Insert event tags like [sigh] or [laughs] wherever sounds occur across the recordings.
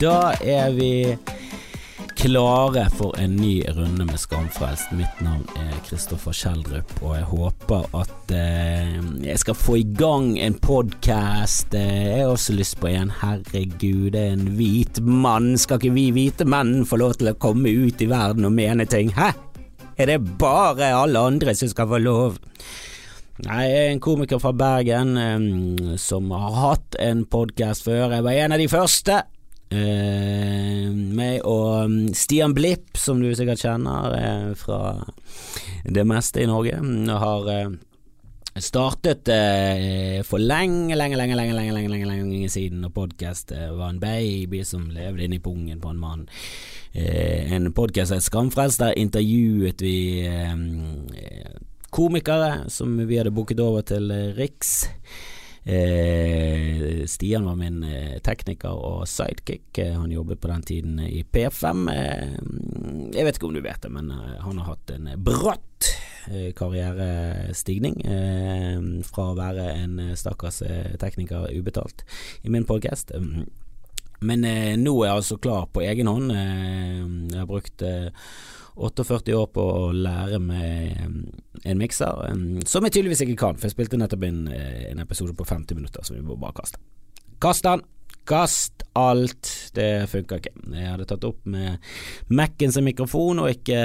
Da er vi klare for en ny runde med Skamfrelst. Mitt navn er Kristoffer Kjeldrup, og jeg håper at eh, jeg skal få i gang en podkast. Eh, jeg har også lyst på en. Herregud, det er en hvit mann. Skal ikke vi hvite menn få lov til å komme ut i verden og mene ting? Hæ? Er det bare alle andre som skal få lov? Nei, jeg er en komiker fra Bergen um, som har hatt en podkast før. Jeg var en av de første. Eh, meg og mm, Stian Blipp, som du sikkert kjenner uh, fra det meste i Norge, har uh, startet for lenge, lenge, lenge, lenge, lenge, lenge, lenge, lenge siden, og podkast var en baby som levde inni pungen på en mann. En podkast er Skamfrelst, der intervjuet vi eh, komikere som vi hadde booket over til Riks. Eh, Stian var min eh, tekniker og sidekick. Eh, han jobbet på den tiden i P5. Eh, jeg vet ikke om du vet det, men eh, han har hatt en bratt eh, karrierestigning fra å være en stakkars tekniker ubetalt i min podcast. Men nå er jeg altså klar på egen hånd. jeg har brukt 48 år på å lære meg en mikser, som jeg tydeligvis ikke kan, for jeg spilte nettopp inn eh, en episode på 50 minutter som vi må bare kaste. Kast den! Kast alt! Det funka ikke. Jeg hadde tatt opp med Mac-en sin mikrofon, og ikke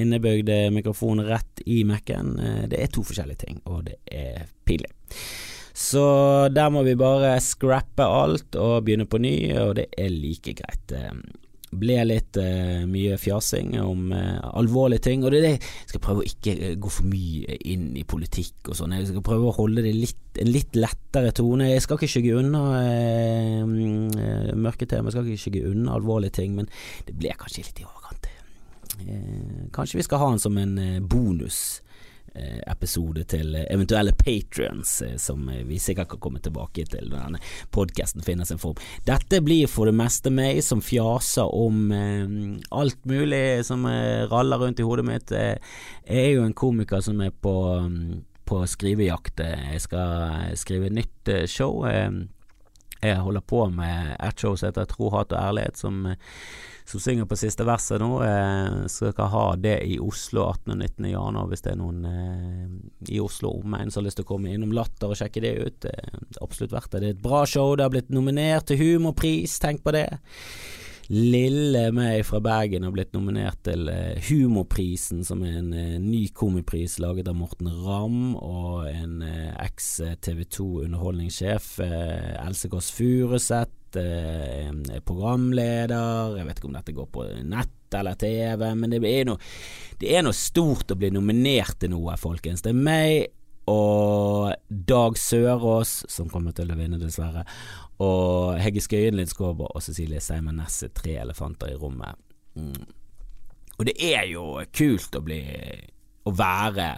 innebygde innebygd mikrofon rett i Mac-en. Eh, det er to forskjellige ting, og det er pinlig. Så der må vi bare scrappe alt og begynne på ny, og det er like greit ble litt uh, mye fjasing om uh, alvorlige ting. Og det er det jeg skal prøve å ikke uh, gå for mye inn i politikk og sånn. Jeg skal prøve å holde det litt, en litt lettere tone. Jeg skal ikke skygge unna uh, mørke tema, jeg skal ikke skygge unna alvorlige ting, men det ble kanskje litt i overkant. kanskje vi skal ha den som en bonus Eh, episode til eventuelle patrions, eh, som vi sikkert kan komme tilbake til når denne podkasten finner sin form. Dette blir for det meste meg som fjaser om eh, alt mulig som raller rundt i hodet mitt. Jeg er jo en komiker som er på, på skrivejakt. Jeg skal skrive nytt show. Jeg holder på med et show som heter Tro, hat og ærlighet, som som synger på siste verset nå. Eh, skal ha det i Oslo 18. og 19. januar, hvis det er noen eh, i Oslo omegn som har lyst til å komme innom Latter og sjekke det ut. Det er absolutt verdt det. Det er et bra show. Det har blitt nominert til Humorpris, tenk på det. Lille meg fra Bergen har blitt nominert til eh, Humorprisen, som er en eh, ny komipris laget av Morten Ramm og en eh, eks-TV 2 underholdningssjef, Else Kåss Furuseth eh, programleder. Jeg vet ikke om dette går på nett eller TV, men det er noe, det er noe stort å bli nominert til noe, folkens. Det er meg og Dag Sørås, som kommer til å vinne, dessverre, og Hegge Skøyen Lindskåber og Cecilie Seimen Nesse, tre elefanter i rommet. Mm. Og det er jo kult å bli Å være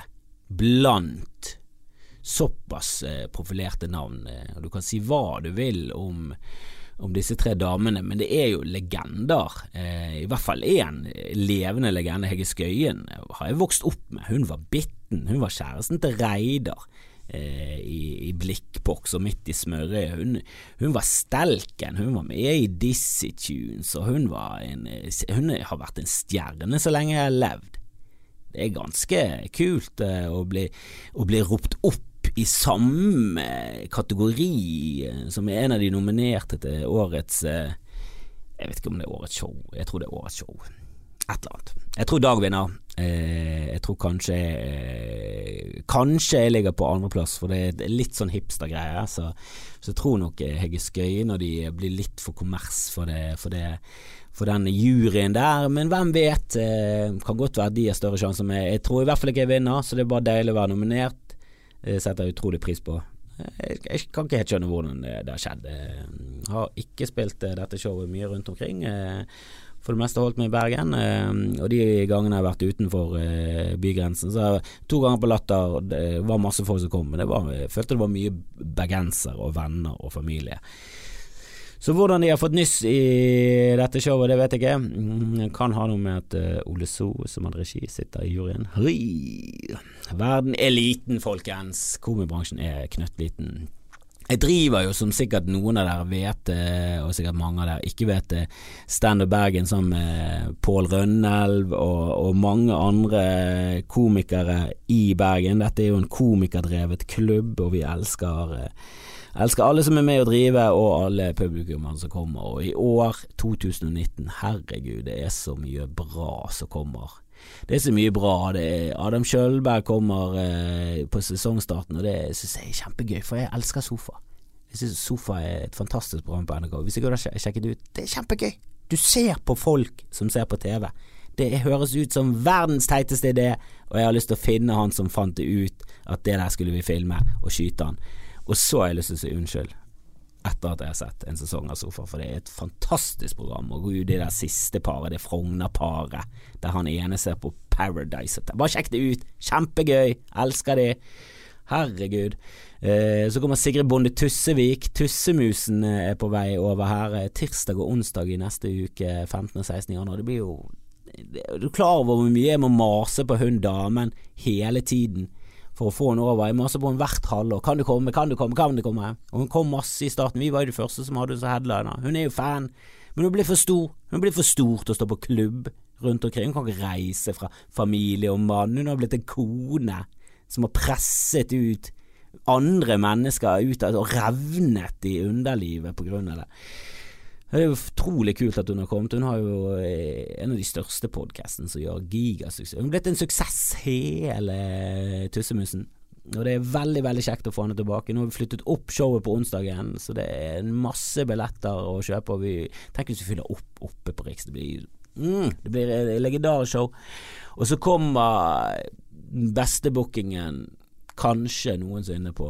blant såpass eh, profilerte navn. Og du kan si hva du vil om om disse tre damene, men det er jo legender. Eh, I hvert fall én levende legende, Hege Skøyen, har jeg vokst opp med. Hun var bitten, hun var kjæresten til Reidar. Eh, i, i blikkboks og midt i smørøyet. Hun, hun, var stelken, hun var med i Dizzie Tunes, og hun, en, hun har vært en stjerne så lenge jeg har levd. Det er ganske kult eh, å, bli, å bli ropt opp i samme kategori eh, som er en av de nominerte til årets eh, Jeg vet ikke om det er årets show, jeg tror det er årets show. Et eller annet. Jeg tror Dag vinner. Eh, jeg tror kanskje Kanskje jeg ligger på andreplass, for det er litt sånn hipstergreie. Så, så jeg tror nok Hegge Skøye når de blir litt for kommers for det, for det for den juryen der, men hvem vet? kan godt være de har større sjanse enn meg. Jeg tror i hvert fall ikke jeg vinner, så det er bare deilig å være nominert. Det setter jeg utrolig pris på. Jeg, jeg, kan ikke helt skjønne hvordan det, har skjedd. Jeg har ikke spilt eh, dette showet mye rundt omkring. Eh, for det meste holdt meg i Bergen, eh, og de gangene jeg har vært utenfor bygrensen, så to ganger på Latter, det var masse folk som kom, men var, jeg følte det var mye bergensere og venner og familie. Så hvordan de har fått nyss i dette showet, det vet jeg ikke. Jeg kan ha noe med at uh, Ole So, som hadde regi, sitter i juryen. Hei. Verden er liten, folkens. Komibransjen er knøttliten. Jeg driver jo, som sikkert noen av dere vet, eh, og sikkert mange av dere ikke vet, eh, Stand Up Bergen sammen med Pål Rønnelv og, og, mange andre komikere i Bergen. Dette er jo en komikerdrevet klubb, og vi elsker, eh, elsker alle som er med å drive, og alle publikummene som kommer. Og i år, 2019, herregud, det er så mye bra som kommer. Det er så mye bra. Adam Kjølberg kommer eh, på sesongstarten, og det syns jeg er kjempegøy, for jeg elsker Sofa. Jeg syns Sofa er et fantastisk program på NRK. Hvis jeg går og sjekket ut, det er kjempegøy. Du ser på folk som ser på TV. Det høres ut som verdens teiteste idé, og jeg har lyst til å finne han som fant det ut at det der skulle vi filme, og skyte han. Og så har jeg lyst til å si unnskyld etter at jeg har sett en sesong av Sofa, for det er et fantastisk program. Og gud, det der siste paret, det Frogner-paret, der han ene ser på Paradise. Bare sjekk det ut! Kjempegøy! Elsker de! Herregud. Eh, så kommer Sigrid Bonde Tussevik. Tussemusen eh, er på vei over her eh, tirsdag og onsdag i neste uke, 15. og 16. januar. Det blir jo Du er klar over hvor mye jeg må mase på hun damen hele tiden for å få henne over. Jeg maser på henne hvert halvår. Kan du komme, kan du komme, kan du komme? Og hun kom masse i starten. Vi var jo de første som hadde henne som headliner. Hun er jo fan, men hun blir for stor. Hun blir for stor til å stå på klubb rundt omkring. Hun kan ikke reise fra familie og mann. Hun har blitt en kone som har presset ut andre mennesker ut og revnet i underlivet på grunn av det. Det er utrolig kult at hun har kommet. Hun har jo eh, en av de største podkastene som gjør gigasuksess. Hun har blitt en suksess, hele Tussemusen. Og det er veldig veldig kjekt å få henne tilbake. Nå har vi flyttet opp showet på onsdagen, så det er masse billetter å kjøpe. Og vi tenker hvis vi fyller opp oppe på Riks. Det blir, mm, det blir et legendarisk show. Og så kommer bestebookingen, kanskje noensinne på,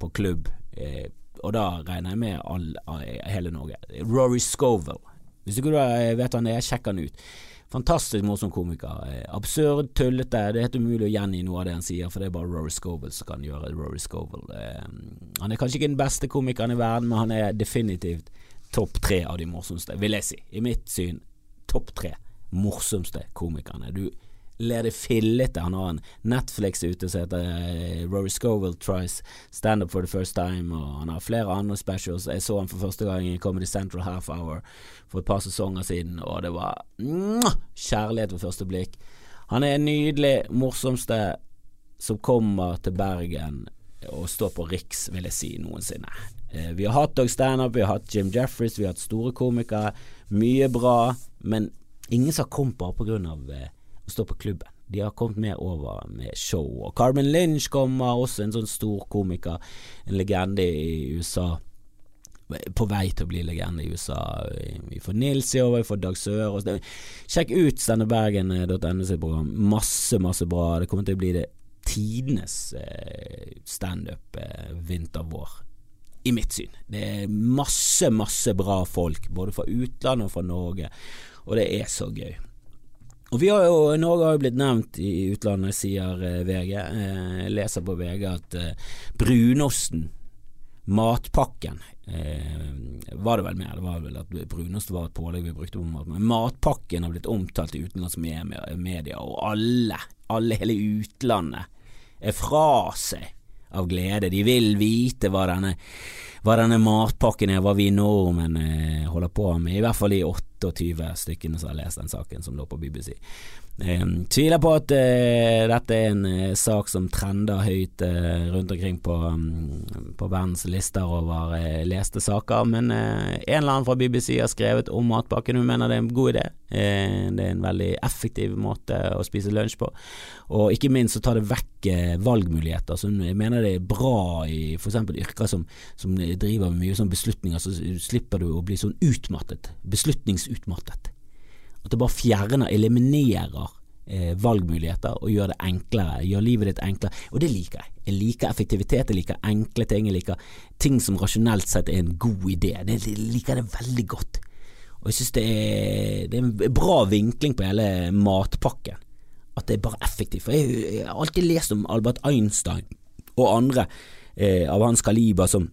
på klubb. Eh, og da regner jeg med all, all, hele Norge. Rory Scovel. Hvis du ikke vet han er, sjekk han ut. Fantastisk morsom komiker. Absurd, tullete. Det er helt umulig å gjengi noe av det han sier, for det er bare Rory Scovel som kan gjøre Rory Scovel. Eh, han er kanskje ikke den beste komikeren i verden, men han er definitivt topp tre av de morsomste, vil jeg si. I mitt syn topp tre morsomste komikerne. Du ler det fillete. Han har en Netflix ute som heter uh, Rory Scoville Tries Stand Up for the First Time, og han har flere andre specials. Jeg så han for første gang i Comedy Central Half Hour for et par sesonger siden, og det var kjærlighet ved første blikk. Han er nydelig, morsomste som kommer til Bergen og står på Riks, vil jeg si, noensinne. Eh, vi har hatt Dog Standup, vi har hatt Jim Jeffries, vi har hatt store komikere. Mye bra, men ingen som har kommet bare på stå på klubben. De har kommet med over med show. Og Carmen Lynch kommer, også en sånn stor komiker, en legende i USA. På vei til å bli legende i USA. Vi får Nils i år, vi får Dag Sør Sjekk ut stendebergen.no sitt program. Masse, masse bra. Det kommer til å bli det tidenes eh, standup eh, vinter-vår. I mitt syn. Det er masse, masse bra folk, både fra utlandet og fra Norge, og det er så gøy. Og vi har jo, Norge har jo blitt nevnt i utlandet, sier eh, VG. Eh, jeg leser på VG at eh, brunosten, matpakken Var det vel mer, det var vel at brunost var et pålegg vi brukte på mat. Men matpakken har blitt omtalt i utenlandske medier, og alle, alle hele utlandet er fra seg av glede. De vil vite hva denne, hva denne matpakken er, hva vi nordmenn holder på med. I hvert fall de 28 stykkene som har lest den saken som lå på BBC. Eh, tviler på at eh, dette er en eh, sak som trender høyt eh, rundt omkring på, um, på verdens lister over eh, leste saker, men eh, en eller annen fra BBC har skrevet om matpakken. Hun mener det er en god idé. det er en veldig effektiv måte å spise lunsj på, og ikke minst så tar det vekk valgmuligheter. Så jeg mener det er bra i f.eks. yrker som, som driver med mye sånn beslutninger, så slipper du å bli sånn utmattet, beslutningsutmattet. At det bare fjerner, eliminerer eh, valgmuligheter og gjør det enklere, gjør livet ditt enklere. Og det liker jeg. Jeg liker effektivitet, jeg liker enkle ting, jeg liker ting som rasjonelt sett er en god idé. Jeg liker det veldig godt. Og jeg synes det er, det er en bra vinkling på hele matpakken. At det er bare effektivt. For jeg, jeg har alltid lest om Albert Einstein og andre eh, av hans kaliber som,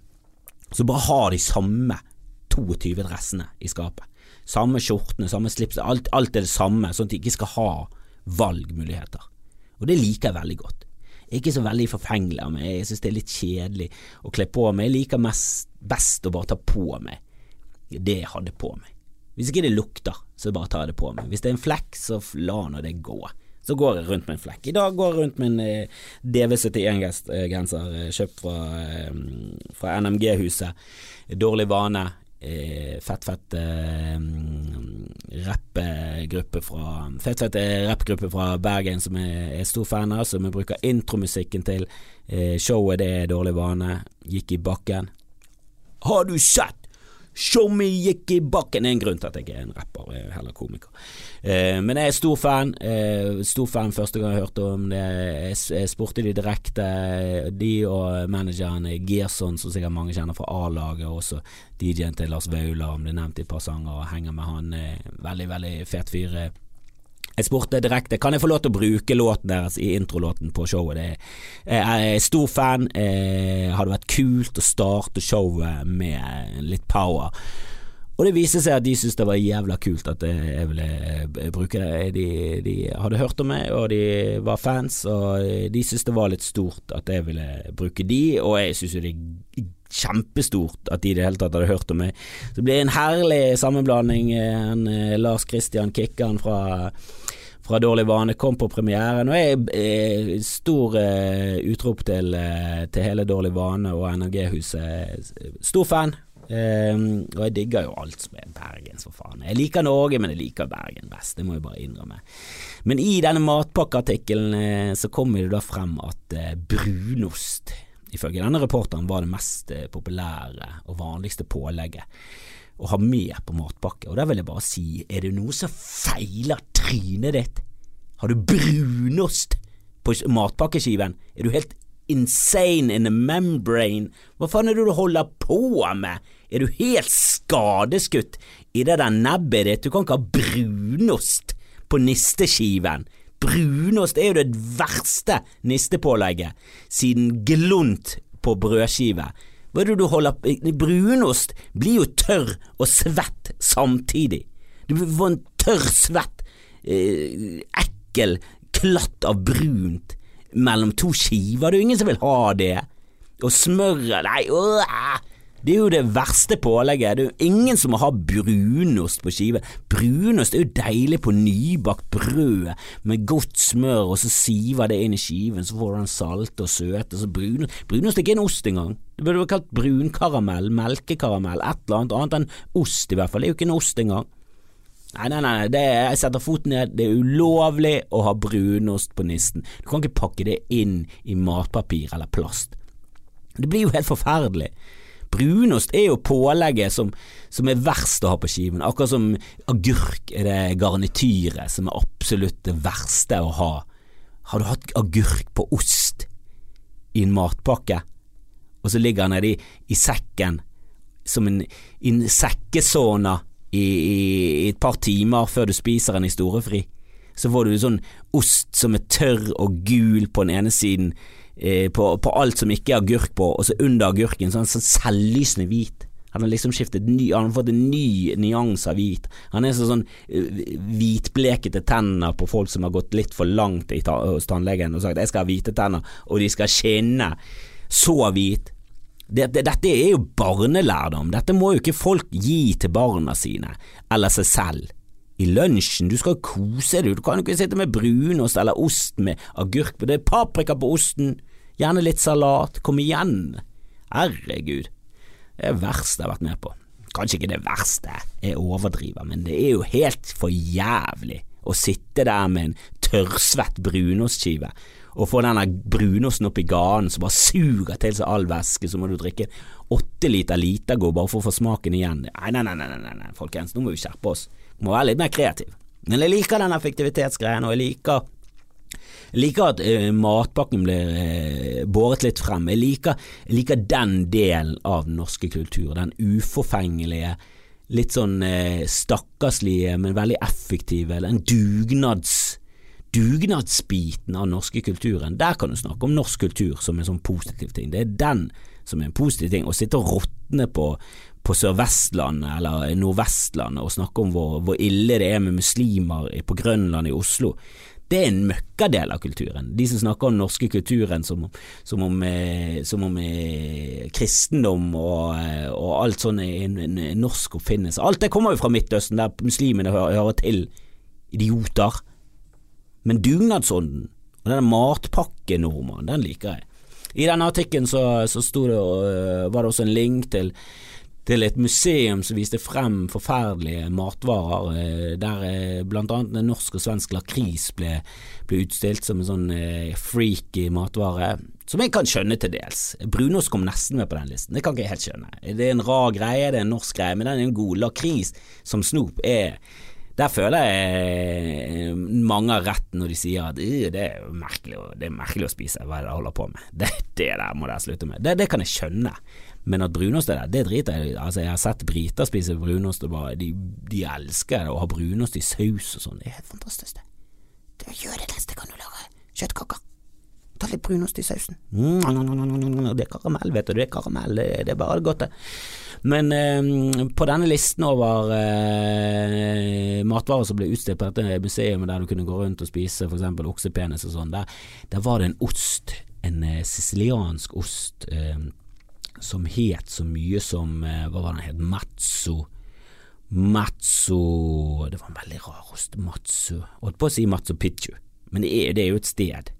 som bare har de samme 22 dressene i skapet. Samme skjortene, samme slips, alt, alt, er det samme, sånn at de ikke skal ha valgmuligheter. Og det liker jeg veldig godt. Jeg er ikke så veldig forfengelig av meg. Jeg synes det er litt kjedelig å kle på meg. Jeg liker mest, best å bare ta på meg det jeg hadde på meg. Hvis ikke det lukter, så bare tar jeg det på meg. Hvis det er en flekk, så la nå det gå. Så går jeg rundt med en flekk. I dag går jeg rundt med en eh, DV71-genser eh, kjøpt fra, eh, fra NMG-huset. Dårlig vane. Eh, fett, fett eh, rappgruppe fra Fett, fett rappgruppe fra Bergen som jeg er stor fan av, som jeg bruker intromusikken til. Eh, showet det er dårlig vane. Gikk i bakken. Har du sett Me gikk i bakken. Det er en grunn til at jeg ikke er en rapper, jeg er heller komiker. Eh, men jeg er stor fan. Eh, stor fan første gang jeg hørte om det. Jeg spurte de direkte, de og manageren Gerson, som sikkert mange kjenner fra A-laget, og også DJ-en til Lars Vaular, om det er nevnt i et par sanger, og henger med han. Eh, veldig, veldig fet fyr. Jeg spurte direkte kan jeg få lov til å bruke låten deres i introlåten på showet. Jeg er stor fan. Det hadde vært kult å starte showet med litt power. Og det viste seg at de syntes det var jævla kult at jeg ville eh, bruke det. De, de hadde hørt om meg, og de var fans, og de syntes det var litt stort at jeg ville bruke de, og jeg syns jo det er kjempestort at de i det hele tatt hadde hørt om meg. Så det ble en herlig sammenblanding. En, eh, Lars Christian Kikkan fra fra Dårlig vane kom på premieren, og jeg er stor uh, utrop til, til hele Dårlig vane og NRG-huset. Stor fan. Um, og jeg digger jo alt som er Bergens, for faen. Jeg liker Norge, men jeg liker Bergen best, det må jeg bare innrømme. Men i denne matpakkeartikkelen så kommer det da frem at brunost, ifølge denne reporteren, var det mest populære og vanligste pålegget å ha med på matpakke. Og da vil jeg bare si, er det noe som feiler trynet ditt? Har du brunost på matpakkeskiven? Er du helt insane in the membrane? Hva faen er det du holder på med? Er du helt skadeskutt i det der nebbet ditt? Du kan ikke ha brunost på nisteskiven. Brunost er jo det verste nistepålegget siden glunt på brødskive. Hva er det du holder Brunost blir jo tørr og svett samtidig. Du får en tørr, svett, eh, ekkel klatt av brunt mellom to skiver. Det er jo ingen som vil ha det. Og smøret Nei, øh, det er jo det verste pålegget. Det er jo ingen som må ha brunost på skive. Brunost er jo deilig på nybakt brød med godt smør, og så siver det inn i skiven, så får du den salte og søte. Brunost, brunost er ikke en ost engang. Det burde vært kalt brunkaramell, melkekaramell, et eller annet annet enn ost i hvert fall. Det er jo ikke en ost engang. Nei, nei, nei, det jeg setter foten ned. Det er ulovlig å ha brunost på nissen. Du kan ikke pakke det inn i matpapir eller plast. Det blir jo helt forferdelig. Brunost er jo pålegget som, som, er verst å ha på skiven, akkurat som agurk er det garnityret som er absolutt det verste å ha. Har du hatt agurk på ost i en matpakke, og så ligger den nedi i sekken som en, en sekkesona i, i, i, et par timer før du spiser den i storefri? Så får du sånn ost som er tørr og gul på den ene siden, eh, på, på, alt som ikke er agurk på, og så under agurken sånn, sånn selvlysende hvit. Han har liksom skiftet ny, han har fått en ny nyanse av hvit. Han er sånn, sånn hvitblekete tenner på folk som har gått litt for langt ta, hos tannlegen og sagt 'jeg skal ha hvite tenner', og de skal skinne så hvit. Det, det, dette er jo barnelærdom. Dette må jo ikke folk gi til barna sine, eller seg selv. I lunsjen, du skal kose deg, du kan jo ikke sitte med brunost eller ost med agurk på, det paprika på osten, Gjerne litt salat. Kom igjen. Herregud. Det er det verste jeg har vært med på. Kanskje ikke det verste, jeg overdriver, men det er jo helt for jævlig å sitte der med en tørrsvett brunostskive og få denne brunosten i ganen som bare suger til seg all væske, så må du drikke åtte liter Litago bare for å få smaken igjen. Nei, nei, nei, nei, nei, nei, folkens, nå må vi skjerpe oss. Vi Må være litt mer kreativ. Men jeg liker den effektivitetsgreien, og jeg liker jeg liker at uh, matpakken blir uh, båret litt frem. Jeg liker, jeg liker, den delen av den norske kultur. Den uforfengelige, litt sånn uh, stakkarslige, men veldig effektive. Den dugnads, dugnadsbiten av norske kulturen. Der kan du snakke om norsk kultur som en sånn positiv ting. Det er den som er en positiv ting. Å sitte og råtne på, på Sør-Vestlandet eller Nordvestlandet og snakke om hvor, hvor, ille det er med muslimer på Grønland i Oslo, Det er en møkkadel av kulturen. De som snakker om den norske kulturen som, som om, eh, som om eh, kristendom og, eh, og, alt sånn er en, en, norsk oppfinnelse. Alt det kommer jo fra Midtøsten, der muslimene hører, hører til. Idioter. Men dugnadsånden og denne matpakken, nordmann, den liker jeg. I denne artikkelen så, så det, var det også en link til til et museum som viste frem forferdelige matvarer, eh, der bl.a. blant annet norsk og svensk lakris ble, ble, utstilt som en sånn freaky matvare, som jeg kan skjønne til dels. Brunost kom nesten med på den listen, det kan ikke jeg helt skjønne. Det er en rar greie, det er en norsk greie, men den er en god. Lakris som snop er der føler jeg mange har rett når de sier at det er, merkelig, det er merkelig å spise, hva er det jeg holder på med. [laughs] Det, det der må dere slutte med. Det, det kan jeg skjønne. Men at brunost er der, det driter jeg i. Altså, jeg har sett briter spise brunost, og bare, de, de elsker det, å ha brunost i saus og sånn. Det er helt fantastisk, det. det gjør det neste kan du lage kjøttkaker. Ta litt brunost i sausen. Mm, det er karamell, vet du. Det er karamell, det, er bare godt, det. Men eh, på denne listen over eh, matvarer som ble utstilt på dette museet der du kunne gå rundt og spise f.eks. oksepenis og sånn, der, der, var det en ost, en eh, siciliansk ost. Eh, som het så mye som eh, Hva var den het? Matzo. Matzo Det var en veldig rar ost. Matzo. Holdt på å si Matzo Picchu, men det er, det er jo et sted.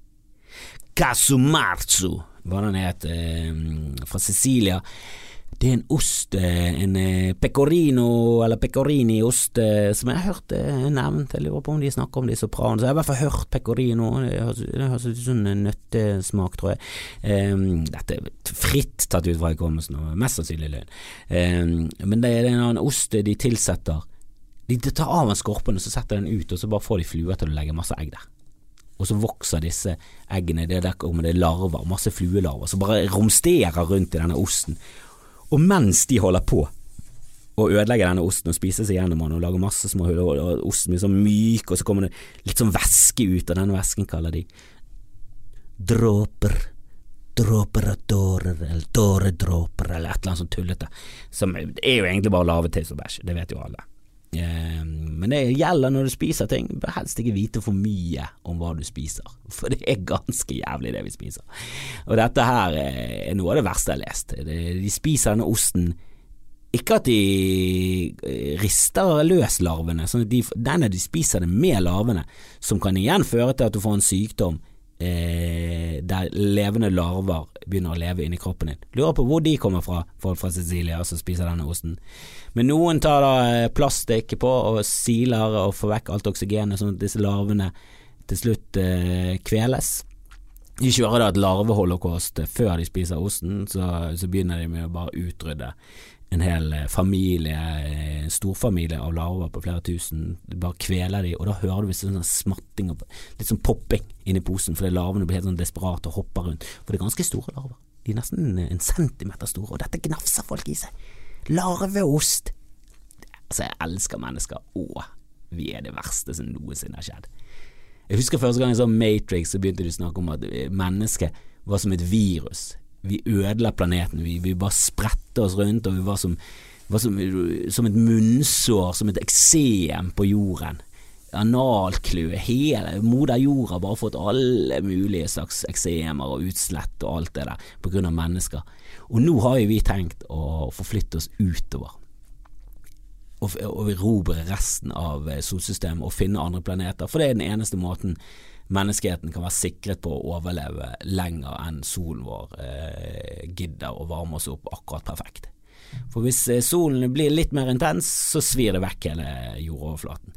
Casumarzo, hva den het, eh, fra Sicilia. Det er en ost, eh, en eh, pecorino eller pecorini-ost eh, som jeg har hørt nevnt. Jeg lurer på om de snakker om det i Sopranos. Jeg har i hvert fall hørt pecorino. Det høres ut som en nøttesmak, tror jeg. Dette er fritt tatt ut fra hukommelsen, og mest sannsynlig løgn. Men det er en annen ost de tilsetter. De tar av en skorpen og så setter den ut, og så bare får de fluer til å legge masse egg der. Og så vokser disse eggene, det er der det er larver, masse fluelarver, som bare romsterer rundt i denne osten. Og mens de holder på å ødelegge denne osten og spise seg gjennom den og lage masse små hull, og osten blir sånn myk, og så kommer det litt sånn væske ut, og denne væsken kaller de dråper. Dråper og tårer, eller tåredråper, eller et eller annet sånt tullete. Som er jo egentlig bare lavetiss og bæsj, det vet jo alle. Ehm, men det gjelder når du spiser ting. Bør helst ikke vite for mye om hva du spiser, for det er ganske jævlig det vi spiser. Og dette her er noe av det verste jeg har lest. De spiser denne osten ikke at de eh, rister løs larvene, sånn at de, denne de spiser det med larvene, som kan igjen føre til at du får en sykdom eh, der levende larver begynner å leve inni kroppen din. Lurer på hvor de kommer fra, folk fra Sicilia som spiser denne osten. Men noen tar da eh, plastikk på og siler og får vekk alt oksygenet, sånn at disse larvene til slutt eh, kveles. De kjører da et larveholocaust før de spiser osten, så, så begynner de med å bare utrydde en hel eh, familie, en storfamilie av larver på flere tusen. Bare kveler de, og da hører du visst sånn smatting og litt sånn popping inni posen, fordi larvene blir helt sånn desperate og hopper rundt. For det er ganske store larver. De er nesten en centimeter store, og dette gnafser folk i seg. Larveost! Altså, jeg elsker mennesker, og vi er det verste som noensinne har skjedd. Jeg husker første gang jeg så Matrix, så begynte de å snakke om at mennesket var som et virus vi ødela planeten. Vi, vi bare spredte oss rundt, og vi var som, var som, som et munnsår, som et eksem på jorden. Analkløe, hele moder jord har bare fått alle mulige slags eksemer og utslett og alt det der på grunn av mennesker. Og nå har jo vi tenkt å forflytte oss utover og, erobre resten av solsystemet og finne andre planeter, for det er den eneste måten menneskeheten kan være sikret på å overleve lenger enn solen vår eh, gidder å varme oss opp akkurat perfekt. For hvis eh, solen blir litt mer intens, så svir det vekk hele jordoverflaten.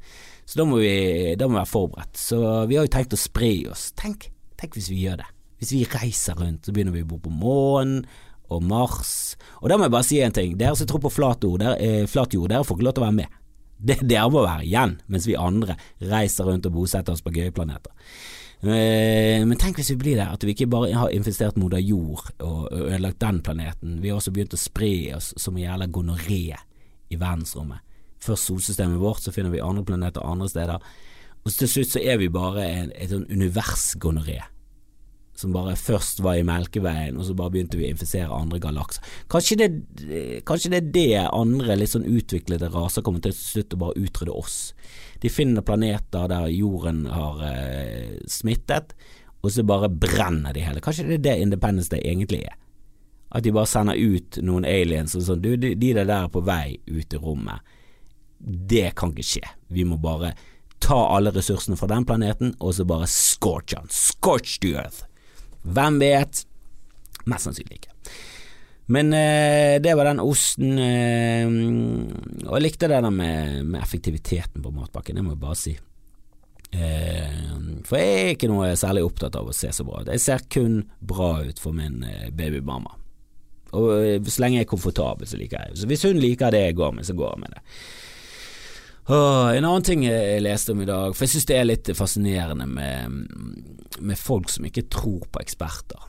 Så da må, vi, da må vi være forberedt. Så vi har jo tenkt å spre oss. Tenk, tenk hvis vi gjør det. Hvis vi reiser rundt, så begynner vi å bo på månen og Mars. Og da må jeg bare si en ting. Dere som tror på flat jord, der, eh, jord, dere får ikke lov til å være med. Det, dere må være igjen, mens vi andre reiser rundt og bosetter oss på gøye planeter. Eh, men tenk hvis vi blir der, at vi ikke bare har infestert moder jord og ødelagt den planeten. Vi har også begynt å spre oss som jævla gonoré i verdensrommet. Først solsystemet vårt, så finner vi andre planeter andre steder. Og til slutt så er vi bare et, et sånn universgonoré som bare først var i Melkeveien, og så bare begynte vi å infisere andre galakser. Kanskje det, kanskje det er det andre litt sånn utviklede raser kommer til slutt å bare utrydde oss. De finner planeter der jorden har eh, smittet, og så bare brenner de hele. Kanskje det er det Independence Day egentlig er. At de bare sender ut noen aliens og sånn. Du, de, de der er på vei ut i rommet. Det kan ikke skje. Vi må bare ta alle ressursene fra den planeten, og så bare scorch den. Scorch the earth. Hvem vet? Mest sannsynlig ikke. Men eh, det var den osten, eh, og jeg likte det der med, med, effektiviteten på matpakken, det må jeg bare si. Eh, for jeg er ikke noe særlig opptatt av å se så bra ut. Jeg ser kun bra ut for min eh, babymamma. Og eh, så lenge jeg er komfortabel, så liker jeg det. Så hvis hun liker det jeg går med, så går jeg med det. En annen ting jeg leste om i dag, for jeg synes det er litt fascinerende med, med folk som ikke tror på eksperter.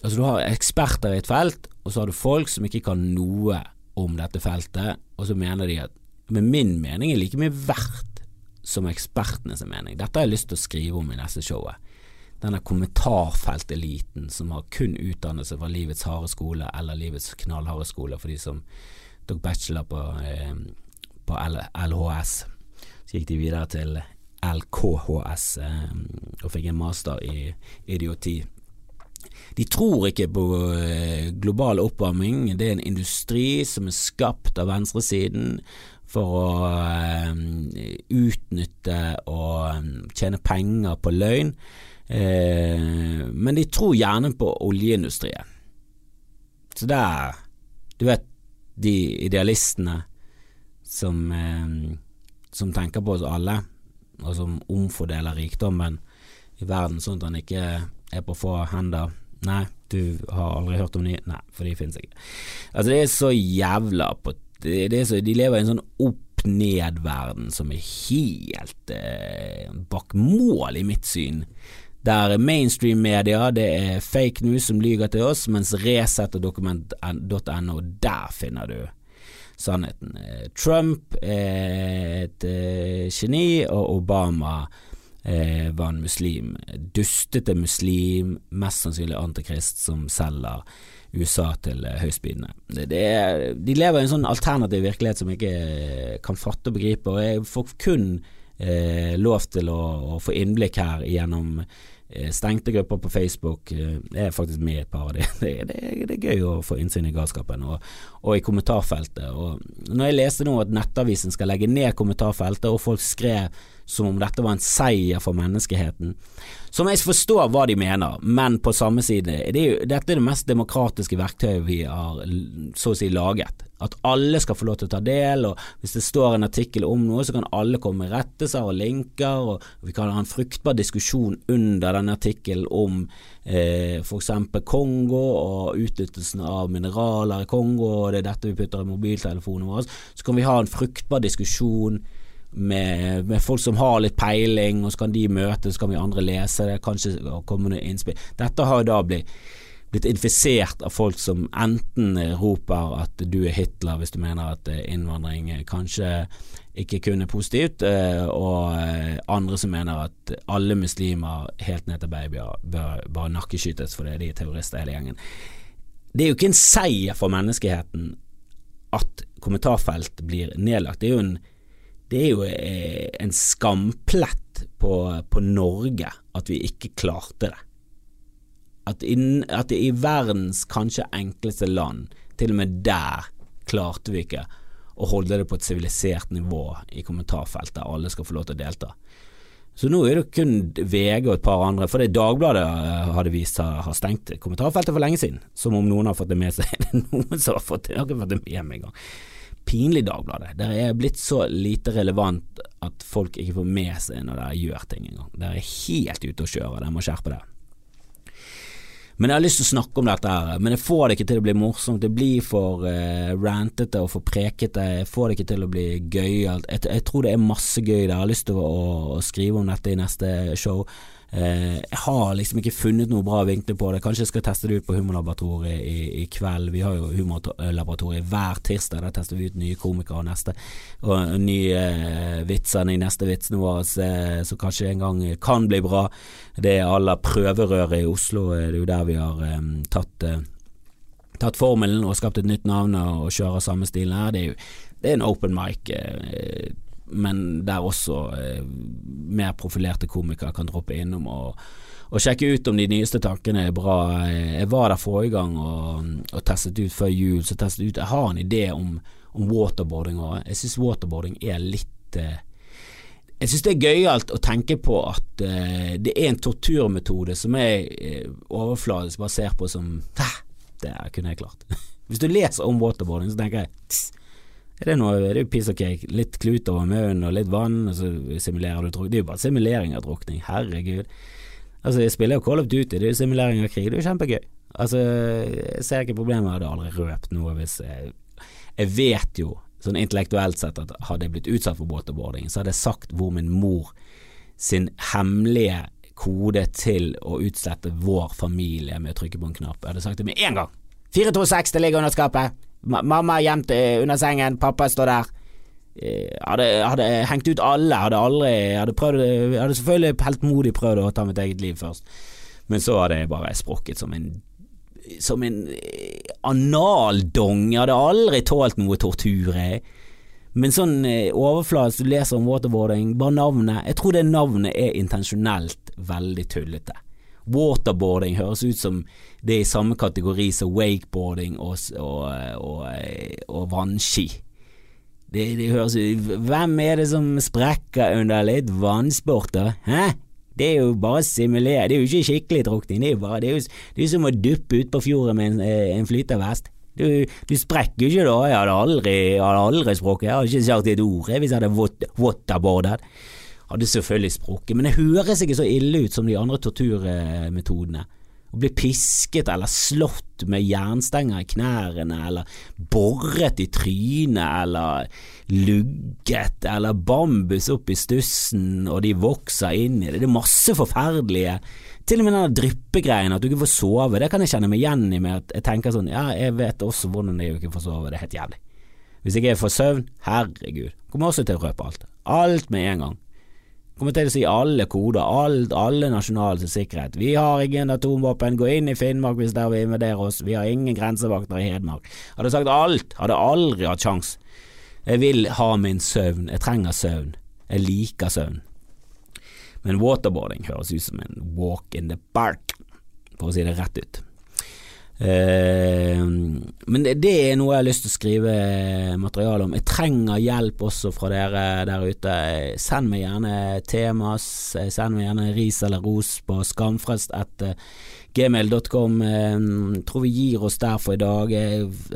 Altså Du har eksperter i et felt, og så har du folk som ikke kan noe om dette feltet, og så mener de at Men min mening er like mye verdt som ekspertenes mening. Dette har jeg lyst til å skrive om i neste showet. Denne kommentarfelteliten som har kun utdannelse fra livets harde skole eller livets knallharde skole for de som tok bachelor på eh, på LHS. Så gikk de videre til LKHS eh, og fikk en master i idioti. De tror ikke på eh, global oppvarming, det er en industri som er skapt av venstresiden for å eh, utnytte og tjene penger på løgn. Men de tror gjerne på oljeindustrien. Så der Du vet, de idealistene som, eh, som tenker på oss alle, og som omfordeler rikdommen i verden sånn at han ikke er på få hender. Nei, du har aldri hørt om de? Nei, for de finnes ikke. Altså, det er så jævla på så, De lever i en sånn opp-ned-verden som er helt eh, bak mål, i mitt syn. Der mainstream-media det er fake news som lyger til oss, mens Resett og dokument.no, der finner du sannheten. Eh, Trump er et uh, geni, og Obama uh, var en muslim. Dustete muslim, mest sannsynlig antikrist, som selger USA til uh, høystbydende. de lever i en sånn alternativ virkelighet som jeg ikke kan fatte og begripe, og jeg får kun lov til å, å, få innblikk her gjennom Eh, stengte grupper på Facebook. Jeg eh, er faktisk med i et par av dem. [laughs] Det, det, det, er gøy å få innsyn i galskapen, og, og, i kommentarfeltet. Og når jeg leste nå at Nettavisen skal legge ned kommentarfeltet, og folk skrev som om dette var en seier for menneskeheten, som jeg forstår hva de mener, men på samme side, det er jo, dette er det mest demokratiske verktøyet vi har så å si laget. At alle skal få lov til å ta del, og hvis det står en artikkel om noe, så kan alle komme med rettelser og linker, og vi kan ha en fruktbar diskusjon under denne artikkelen om eh, f.eks. Kongo og utnyttelsen av mineraler i Kongo, og det er dette vi putter i mobiltelefonen vår, så kan vi ha en fruktbar diskusjon med, med, folk som har litt peiling, og så kan de møte, så kan vi andre lese det, kanskje komme noen innspill. Dette har da blitt, blitt infisert av folk som enten roper at du er Hitler hvis du mener at eh, innvandring kanskje ikke kun er positivt, eh, og eh, andre som mener at alle muslimer helt ned til babyer bør bare nakkeskytes fordi de er terrorister hele gjengen. Det er jo ikke en seier for menneskeheten at kommentarfelt blir nedlagt. Det er jo en det er jo eh, en skamplett på, på, Norge at vi ikke klarte det. At, in, at i verdens kanskje enkleste land, til og med der klarte vi ikke å holde det på et sivilisert nivå i kommentarfeltet, alle skal få lov til å delta. Så nå er det kun VG og et par andre, for det Dagbladet eh, hadde vist har, stengt kommentarfeltet for lenge siden. Som om noen har fått det med seg. [laughs] Noen som har fått det, har ikke fått det med meg engang pinlig, Dagbladet. Det er blitt så lite relevant at folk ikke får med seg når dere gjør ting engang. Dere er helt ute å kjøre, dere må skjerpe dere. Men jeg har lyst til å snakke om dette her, men jeg får det ikke til å bli morsomt. Det blir for uh, rantete og for prekete. Jeg får det ikke til å bli gøyalt. Jeg, jeg, tror det er masse gøy der. Jeg har lyst til å, å, skrive om dette i neste show. Eh, jeg har liksom ikke funnet noe bra vinkler på det. Kanskje jeg skal teste det ut på Humorlaboratoriet i, i, kveld. Vi har jo Humorlaboratoriet hver tirsdag. Der tester vi ut nye komikere og neste og nye eh, vitser. i neste vitsene våre eh, som kanskje en gang kan bli bra. Det er alle prøverøret i Oslo. Det er jo der vi har um, tatt uh, tatt formelen og skapt et nytt navn og kjører samme stil her. Det er jo det er en open mic. Eh, men der også eh, mer profilerte komikere kan droppe innom og, og, sjekke ut om de nyeste tankene er bra. Jeg var der forrige gang og, og testet ut før jul, så testet ut Jeg har en idé om, om waterboarding òg. Jeg syns waterboarding er litt eh, jeg synes det er gøyalt å tenke på at uh, det er en torturmetode som jeg uh, overfladisk bare ser på som Det kunne jeg klart. [laughs] Hvis du leser om waterboarding, så tenker jeg er det noe, det er jo piece of cake. Litt klut over munnen og litt vann, og så simulerer du drukning. Det er jo bare simulering av drukning, herregud. Altså, jeg spiller jo Call of Duty, det er jo simulering av krig, det er jo kjempegøy. Altså, jeg ser ikke problemet, jeg hadde aldri røpt noe hvis jeg Jeg vet jo, sånn intellektuelt sett, at hadde jeg blitt utsatt for båtboarding, så hadde jeg sagt hvor min mor sin hemmelige kode til å utslette vår familie med å trykke på en knapp. Jeg hadde sagt det med en gang. 426, det ligger under skapet. Mamma gjemt eh, under sengen, pappa står der. Eh, hadde, hadde, hengt ut alle, hadde aldri hadde, prøvd, hadde selvfølgelig heltmodig prøvd å ta mitt eget liv først, men så hadde jeg bare sprukket som en som en eh, analdong. Jeg hadde aldri tålt noe tortur, jeg. Men sånn overfladisk du leser om waterboarding, bare navnet Jeg tror det navnet er intensjonelt veldig tullete. Waterboarding høres ut som det er i samme kategori som wakeboarding og, og, og, og vannski. Det, det høres ut Hvem er det som sprekker under litt vannsport, da? Hæ? Det er jo bare å simulere, det er jo ikke skikkelig drukning. Det er jo bare, det er jo, det er som å duppe utpå fjorden med en, eh, en flytevest. Du, du sprekker jo ikke da, jeg hadde aldri, jeg aldri sprukket, jeg hadde ikke sagt et ord hvis jeg hadde waterboardet. Hadde selvfølgelig sprukket, men det høres ikke så ille ut som de andre torturmetodene. Å bli pisket eller slått med jernstenger i knærne, eller boret i trynet, eller lugget, eller bambus opp i stussen, og de vokser inn i det. Det er masse forferdelige Til og med den dryppegreien, at du ikke får sove, det kan jeg kjenne meg igjen i med at jeg tenker sånn, ja, jeg vet også hvordan det er å ikke få sove, det er helt jævlig. Hvis jeg ikke får søvn, herregud, kommer også til å røpe alt. Alt med en gang. Kommer til å si alle koder, alt, alle nasjonale sikkerhet. Vi har ingen atomvåpen, gå inn i Finnmark hvis dere vil invadere oss, vi har ingen grensevakter i Hedmark. Hadde sagt alt, hadde aldri hatt sjans. Jeg vil ha min søvn, jeg trenger søvn, jeg liker søvn. Men waterboarding høres ut som en walk in the park, for å si det rett ut. Uh, men det, det, er noe jeg har lyst til å skrive materiale om. Jeg trenger hjelp også fra dere der ute. Send meg gjerne temas, send meg gjerne ris eller ros på skamfrelst etter gmail.com. tror vi gir oss der for i dag.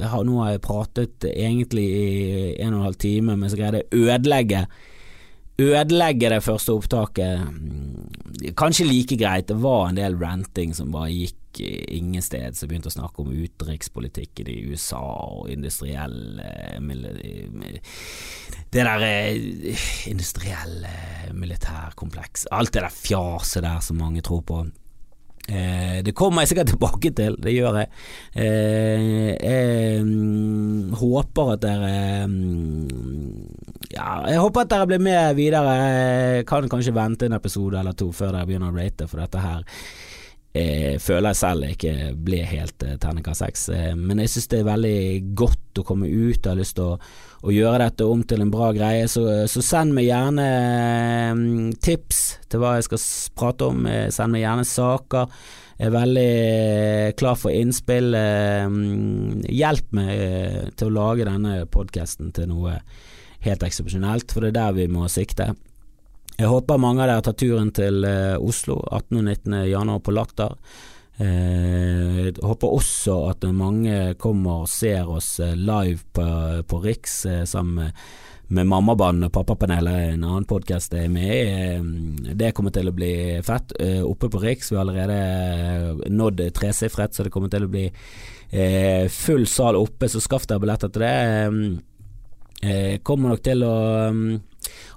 Har, nå har jeg pratet egentlig i en og en halv time, men så greide jeg å ødelegge ødelegge det første opptaket. Kanskje like greit, det var en del ranting som bare gikk ingen sted som begynte å snakke om utenrikspolitikken i USA og industriell Det der eh, industrielle militærkompleks, alt det der fjaset der som mange tror på. Eh, det kommer jeg sikkert tilbake til, det gjør jeg. Eh, jeg mm, håper at dere mm, Ja, jeg håper at dere blir med videre. Jeg kan kanskje vente en episode eller to før dere begynner å rate, for dette her eh, føler jeg selv ikke ble helt eh, terningkast seks. Eh, men jeg synes det er veldig godt å komme ut. Jeg har lyst til å, å gjøre dette om til en bra greie. Så, så send meg gjerne eh, tips til hva jeg skal prate om. Eh, send meg gjerne saker. Jeg er veldig eh, klar for innspill. hjelp meg til å lage denne podkasten til noe helt eksepsjonelt, for det er der vi må sikte. Jeg håper mange av dere tar turen til eh, Oslo 18. og 19. januar på Latter. Eh, håper også at mange kommer og ser oss eh, live på, på Riks sammen med, med Mammabanen og Pappapanelet, en annen podkast jeg er med i. Det kommer til å bli fett. Oppe på Riks vi har allerede nådd tresifret, så det kommer til å bli full sal oppe, så skaff dere billetter til det. Kommer nok til å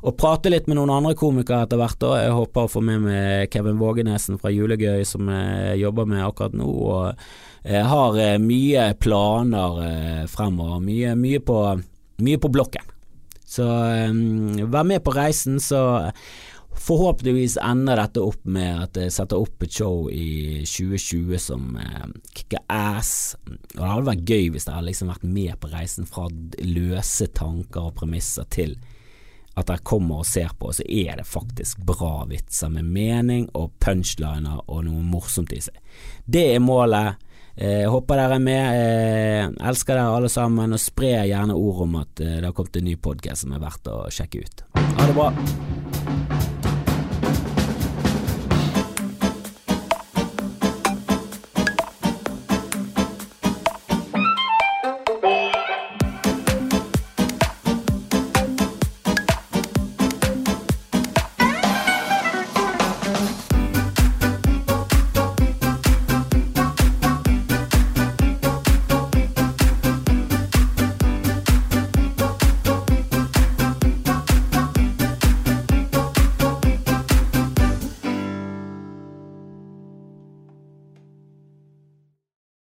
og prate litt med noen andre komikere etter hvert. Da. Jeg håper å få med meg Kevin Vågenesen fra Julegøy, som jeg jobber med akkurat nå. og jeg har mye planer fremover. Mye, mye, på, mye på blokken. Så vær med på reisen, så Forhåpentligvis ender dette opp med at jeg setter opp et show i 2020 som eh, kicker ass. Og Det hadde vært gøy hvis jeg hadde liksom vært med på reisen fra løse tanker og premisser til at dere kommer og ser på, så er det faktisk bra vitser med mening og punchliner og noe morsomt i seg. Det er målet. Eh, håper dere er med. Eh, elsker dere alle sammen, og spre gjerne ord om at eh, det har kommet en ny podkast som er verdt å sjekke ut. Ha det bra.